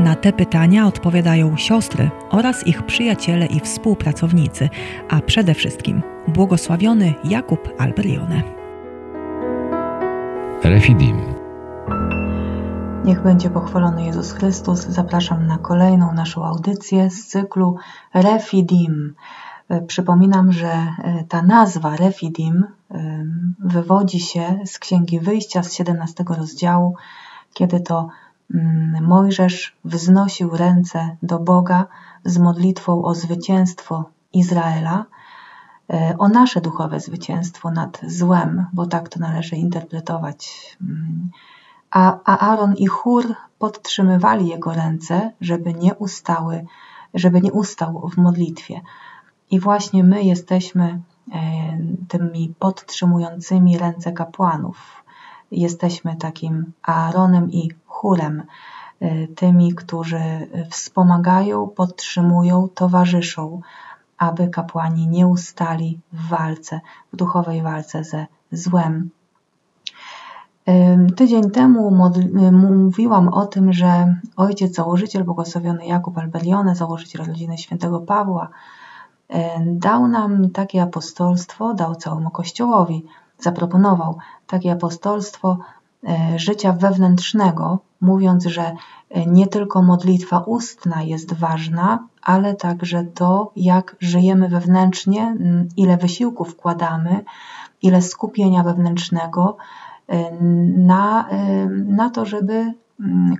Na te pytania odpowiadają siostry oraz ich przyjaciele i współpracownicy, a przede wszystkim błogosławiony Jakub Alberione. Refidim. Niech będzie pochwalony Jezus Chrystus. Zapraszam na kolejną naszą audycję z cyklu Refidim. Przypominam, że e, ta nazwa Refidim e, wywodzi się z Księgi Wyjścia z 17 rozdziału, kiedy to Mojżesz wznosił ręce do Boga z modlitwą o zwycięstwo Izraela, e, o nasze duchowe zwycięstwo nad złem, bo tak to należy interpretować. Mm, a, a Aaron i Chór podtrzymywali jego ręce, żeby nie ustały, żeby nie ustał w modlitwie. I właśnie my jesteśmy e, tymi podtrzymującymi ręce kapłanów. Jesteśmy takim Aaronem i chórem, y, tymi, którzy wspomagają, podtrzymują, towarzyszą, aby kapłani nie ustali w walce, w duchowej walce ze złem. Tydzień temu mówiłam o tym, że ojciec założyciel, błogosławiony Jakub Alberione, założyciel rodziny świętego Pawła, dał nam takie apostolstwo, dał całemu Kościołowi, zaproponował takie apostolstwo życia wewnętrznego, mówiąc, że e, nie tylko modlitwa ustna jest ważna, ale także to, jak żyjemy wewnętrznie, ile wysiłku wkładamy, ile skupienia wewnętrznego e, na, na to, żeby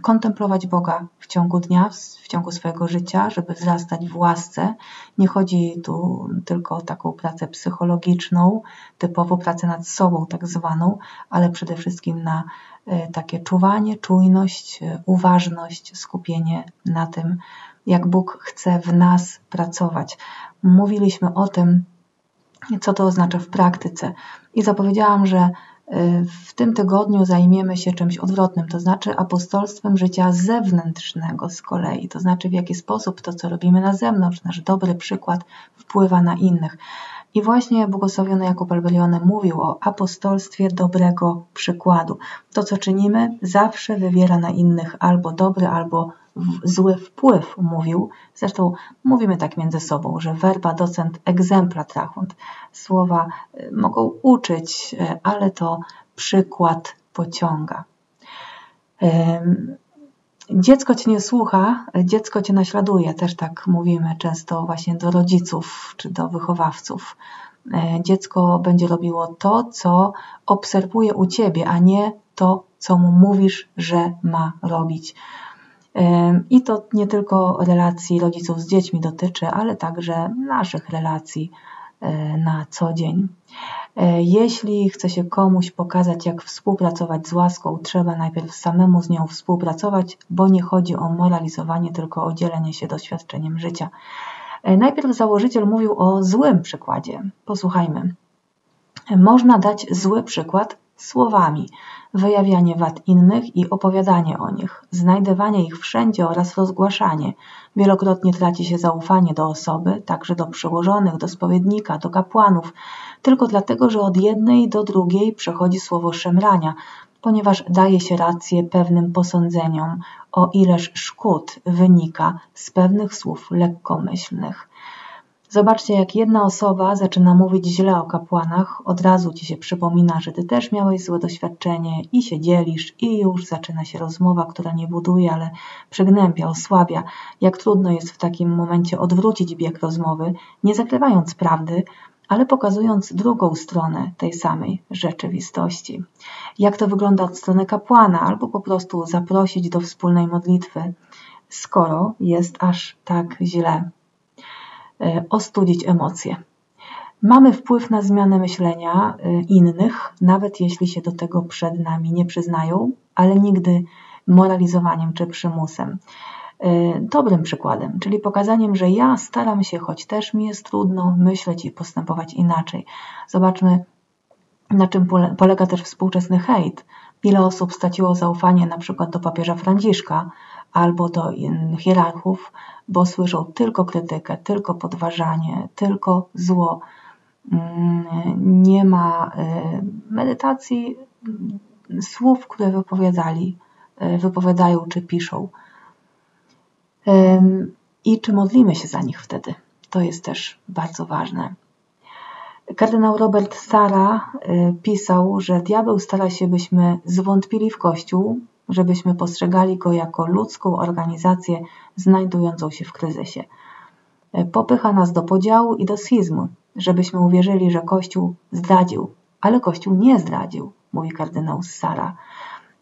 kontemplować Boga w ciągu dnia, w ciągu swojego życia, żeby wzrastać w łasce. Nie chodzi tu tylko o taką pracę psychologiczną, typowo pracę nad sobą, tak zwaną, ale przede wszystkim na e, takie czuwanie, czujność, e, uważność, skupienie na tym, jak Bóg chce w nas pracować. Mówiliśmy o tym, co to oznacza w praktyce, i zapowiedziałam, że w tym tygodniu zajmiemy się czymś odwrotnym, to znaczy apostolstwem życia zewnętrznego z kolei, to znaczy w jaki sposób to, co robimy na zewnątrz, nasz dobry przykład wpływa na innych. I właśnie błogosławiony Jakub Albelione mówił o apostolstwie dobrego przykładu. To, co czynimy, zawsze wywiera na innych albo dobry, albo zły wpływ, mówił. Zresztą mówimy tak między sobą, że verba docent exempla trahunt. Słowa y, mogą uczyć, y, ale to przykład pociąga. Dziecko cię nie słucha, dziecko cię naśladuje. Też tak mówimy często właśnie do rodziców czy do wychowawców. E, dziecko będzie robiło to, co obserwuje u ciebie, a nie to, co mu mówisz, że ma robić. I to nie tylko relacji rodziców z dziećmi dotyczy, ale także naszych relacji e, na co dzień. E, jeśli chce się komuś pokazać, jak współpracować z łaską, trzeba najpierw samemu z nią współpracować, bo nie chodzi o moralizowanie, tylko o dzielenie się doświadczeniem życia. E, najpierw założyciel mówił o złym przykładzie. Posłuchajmy. Można dać zły przykład słowami, wyjawianie wad innych i opowiadanie o nich, znajdywanie ich wszędzie oraz rozgłaszanie. Wielokrotnie traci się zaufanie do osoby, także do przełożonych, do spowiednika, do kapłanów, tylko dlatego, że od jednej do drugiej przechodzi słowo szemrania, ponieważ daje się rację pewnym posądzeniom, o ileż szkód wynika z pewnych słów lekkomyślnych. Zobaczcie, jak jedna osoba zaczyna mówić źle o kapłanach, od razu ci się przypomina, że ty też miałeś złe doświadczenie i się dzielisz, i już zaczyna się rozmowa, która nie buduje, ale przygnębia, osłabia. Jak trudno jest w takim momencie odwrócić bieg rozmowy, nie zakrywając prawdy, ale pokazując drugą stronę tej samej rzeczywistości. Jak to wygląda od strony kapłana, albo po prostu zaprosić do wspólnej modlitwy, skoro jest aż tak źle. E, ostudzić emocje. Mamy wpływ na zmianę myślenia e, innych, nawet jeśli się do tego przed nami nie przyznają, ale nigdy moralizowaniem czy przymusem. Y, dobrym przykładem, czyli pokazaniem, że ja staram się, choć też mi jest trudno, myśleć i postępować inaczej. Zobaczmy, na czym polega też współczesny hejt. Ile osób straciło zaufanie na przykład do papieża Franciszka albo do hierarchów, bo słyszą tylko krytykę, tylko podważanie, tylko zło. Mm, nie ma y, medytacji słów, które wypowiadali, y, wypowiadają czy piszą. I czy modlimy się za nich wtedy? To jest też bardzo ważne. Kardynał Robert Sara y, pisał, że diabeł stara się, byśmy zwątpili w Kościół, żebyśmy postrzegali go jako ludzką organizację znajdującą się w kryzysie. Y, popycha nas do podziału i do schizmu, żebyśmy uwierzyli, że Kościół zdradził, ale Kościół nie zdradził, mówi kardynał Sara.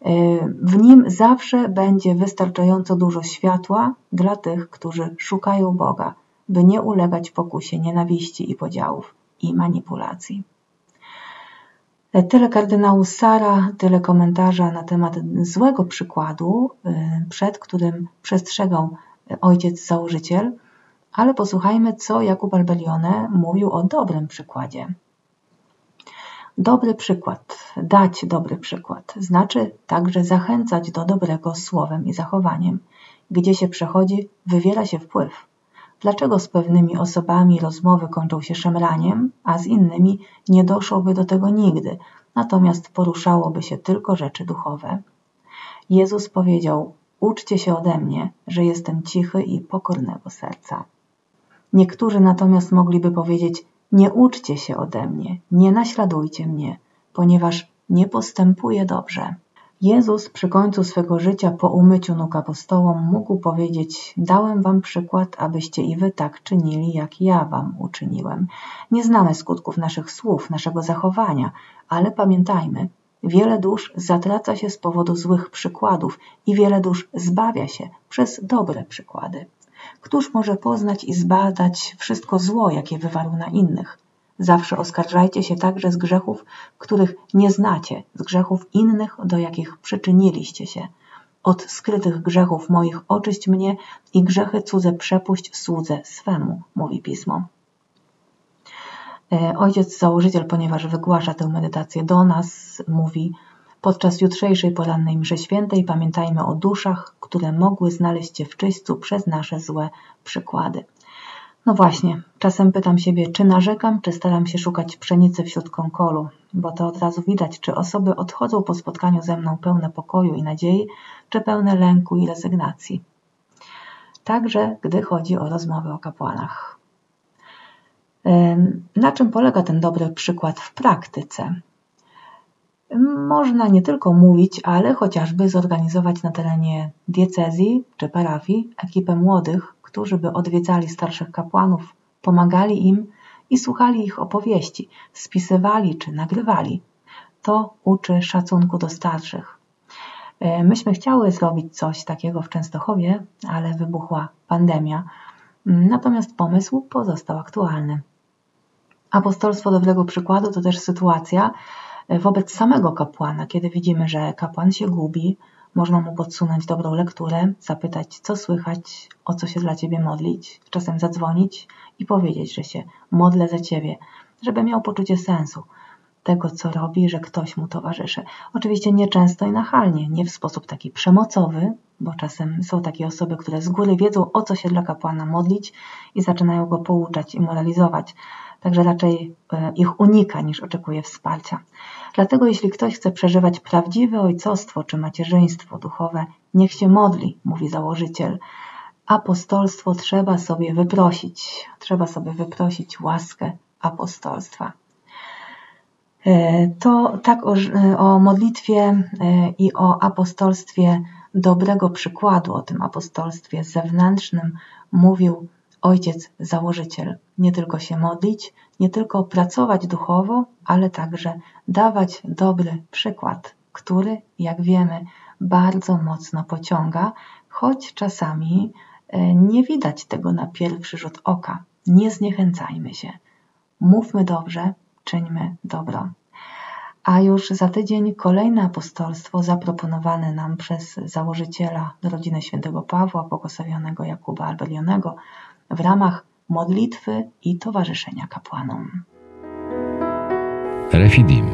Y, w nim zawsze będzie wystarczająco dużo światła dla tych, którzy szukają Boga, by nie ulegać pokusie nienawiści i podziałów i manipulacji. E, tyle kardynału Sara, tyle komentarza na temat złego przykładu, y, przed którym przestrzegał ojciec założyciel, ale posłuchajmy, co Jakub Albelione mówił o dobrym przykładzie. Dobry przykład, dać dobry przykład, znaczy także zachęcać do dobrego słowem i zachowaniem. Gdzie się przechodzi, wywiera się wpływ. Dlaczego z pewnymi osobami rozmowy kończą się szemraniem, a z innymi nie doszłoby do tego nigdy, natomiast poruszałoby się tylko rzeczy duchowe? Jezus powiedział: Uczcie się ode mnie, że jestem cichy i pokornego serca. Niektórzy natomiast mogliby powiedzieć: Nie uczcie się ode mnie, nie naśladujcie mnie, ponieważ nie postępuję dobrze. Jezus przy końcu swego życia po umyciu nóg apostołom mógł powiedzieć: Dałem wam przykład, abyście i wy tak czynili, jak ja wam uczyniłem. Nie znamy skutków naszych słów, naszego zachowania, ale pamiętajmy, wiele dusz zatraca się z powodu złych przykładów i wiele dusz zbawia się przez dobre przykłady. Któż może poznać i zbadać wszystko zło, jakie wywarł na innych? Zawsze oskarżajcie się także z grzechów, których nie znacie, z grzechów innych, do jakich przyczyniliście się. Od skrytych grzechów moich oczyść mnie i grzechy cudze przepuść słudze swemu, mówi pismo. E, ojciec założyciel, ponieważ wygłasza tę medytację do nas, mówi: Podczas jutrzejszej porannej mszy świętej pamiętajmy o duszach, które mogły znaleźć się w czyśćcu przez nasze złe przykłady. No właśnie, czasem pytam siebie, czy narzekam, czy staram się szukać pszenicy wśród kąkolu, bo to od razu widać, czy osoby odchodzą po spotkaniu ze mną pełne pokoju i nadziei, czy pełne lęku i rezygnacji. Także gdy chodzi o rozmowy o kapłanach. Na czym polega ten dobry przykład w praktyce? Można nie tylko mówić, ale chociażby zorganizować na terenie diecezji czy parafii ekipę młodych, którzy by odwiedzali starszych kapłanów, pomagali im i słuchali ich opowieści, spisywali czy nagrywali. To uczy szacunku do starszych. E, myśmy chciały zrobić coś takiego w Częstochowie, ale wybuchła pandemia. Natomiast pomysł pozostał aktualny. Apostolstwo dobrego przykładu to też sytuacja e, wobec samego kapłana, kiedy widzimy, że kapłan się gubi, można mu podsunąć dobrą lekturę, zapytać, co słychać, o co się dla ciebie modlić, czasem zadzwonić i powiedzieć, że się modlę za ciebie, żeby miał poczucie sensu tego, co robi, że ktoś mu towarzyszy. Oczywiście nie często i nachalnie, nie w sposób taki przemocowy, bo czasem są takie osoby, które z góry wiedzą, o co się dla kapłana modlić i zaczynają go pouczać i moralizować także raczej e, ich unika niż oczekuje wsparcia. Dlatego jeśli ktoś chce przeżywać prawdziwe ojcostwo czy macierzyństwo duchowe, niech się modli, mówi założyciel. Apostolstwo trzeba sobie wyprosić, trzeba sobie wyprosić łaskę apostolstwa. E, to tak o, e, o modlitwie i o apostolstwie dobrego przykładu, o tym apostolstwie zewnętrznym mówił ojciec założyciel. Nie tylko się modlić, nie tylko pracować duchowo, ale także dawać dobry przykład, który, jak wiemy, bardzo mocno pociąga, choć czasami e, nie widać tego na pierwszy rzut oka. Nie zniechęcajmy się. Mówmy dobrze, czyńmy dobro. A już za tydzień kolejne apostolstwo zaproponowane nam przez założyciela rodziny świętego Pawła, błogosławionego Jakuba Albelionego w ramach modlitwy i towarzyszenia kapłanom. Refidim.